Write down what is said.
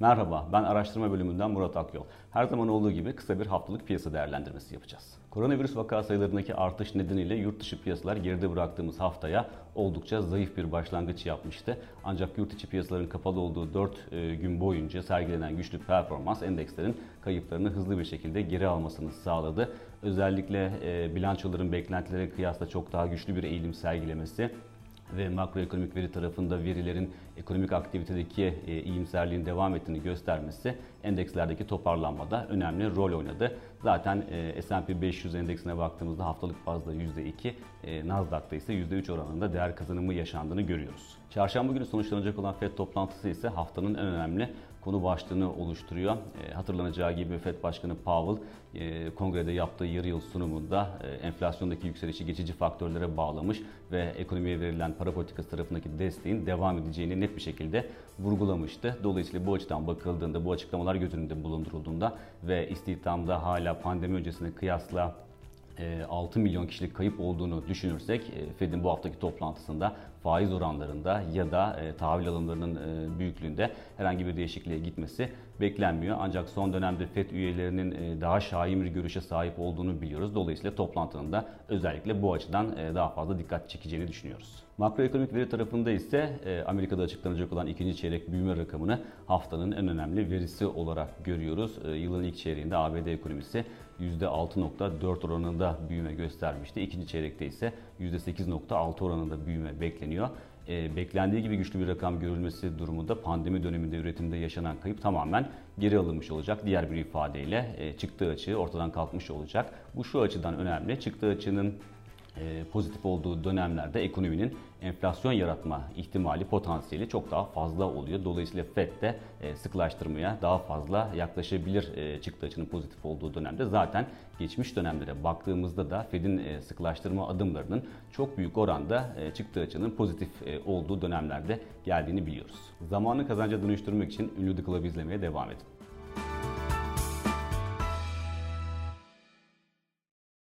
Merhaba, ben araştırma bölümünden Murat Akyol. Her zaman olduğu gibi kısa bir haftalık piyasa değerlendirmesi yapacağız. Koronavirüs vaka sayılarındaki artış nedeniyle yurt dışı piyasalar geride bıraktığımız haftaya oldukça zayıf bir başlangıç yapmıştı. Ancak yurt içi piyasaların kapalı olduğu 4 gün boyunca sergilenen güçlü performans endekslerin kayıplarını hızlı bir şekilde geri almasını sağladı. Özellikle bilançoların beklentilere kıyasla çok daha güçlü bir eğilim sergilemesi ve makroekonomik veri tarafında verilerin ekonomik aktivitedeki e, iyimserliğin devam ettiğini göstermesi endekslerdeki toparlanmada önemli rol oynadı. Zaten e, S&P 500 endeksine baktığımızda haftalık bazda %2, e, Nasdaq'ta ise %3 oranında değer kazanımı yaşandığını görüyoruz. Çarşamba günü sonuçlanacak olan FED toplantısı ise haftanın en önemli konu başlığını oluşturuyor. E, hatırlanacağı gibi FED Başkanı Powell e, kongrede yaptığı yarı yıl sunumunda e, enflasyondaki yükselişi geçici faktörlere bağlamış ve ekonomiye verilen para politikası tarafındaki desteğin devam edeceğini net bir şekilde vurgulamıştı. Dolayısıyla bu açıdan bakıldığında, bu açıklamalar göz önünde bulundurulduğunda ve istihdamda hala pandemi öncesine kıyasla 6 milyon kişilik kayıp olduğunu düşünürsek Fed'in bu haftaki toplantısında faiz oranlarında ya da e, tahvil alımlarının e, büyüklüğünde herhangi bir değişikliğe gitmesi beklenmiyor. Ancak son dönemde FED üyelerinin e, daha şahin bir görüşe sahip olduğunu biliyoruz. Dolayısıyla toplantının da özellikle bu açıdan e, daha fazla dikkat çekeceğini düşünüyoruz. Makroekonomik veri tarafında ise e, Amerika'da açıklanacak olan ikinci çeyrek büyüme rakamını haftanın en önemli verisi olarak görüyoruz. Yılın ilk çeyreğinde ABD ekonomisi %6.4 oranında büyüme göstermişti. İkinci çeyrekte ise %8.6 oranında büyüme bekleniyor. E, beklendiği gibi güçlü bir rakam görülmesi durumunda pandemi döneminde üretimde yaşanan kayıp tamamen geri alınmış olacak. Diğer bir ifadeyle e, çıktığı açığı ortadan kalkmış olacak. Bu şu açıdan önemli. Çıktığı açının e, pozitif olduğu dönemlerde ekonominin enflasyon yaratma ihtimali, potansiyeli çok daha fazla oluyor. Dolayısıyla FED de e, sıklaştırmaya daha fazla yaklaşabilir e, çıktı açının pozitif olduğu dönemde. Zaten geçmiş dönemlere baktığımızda da Fed'in sıklaştırma adımlarının çok büyük oranda çıktı açının pozitif olduğu dönemlerde geldiğini biliyoruz. Zamanı kazanca dönüştürmek için ünlü The Club izlemeye devam edin.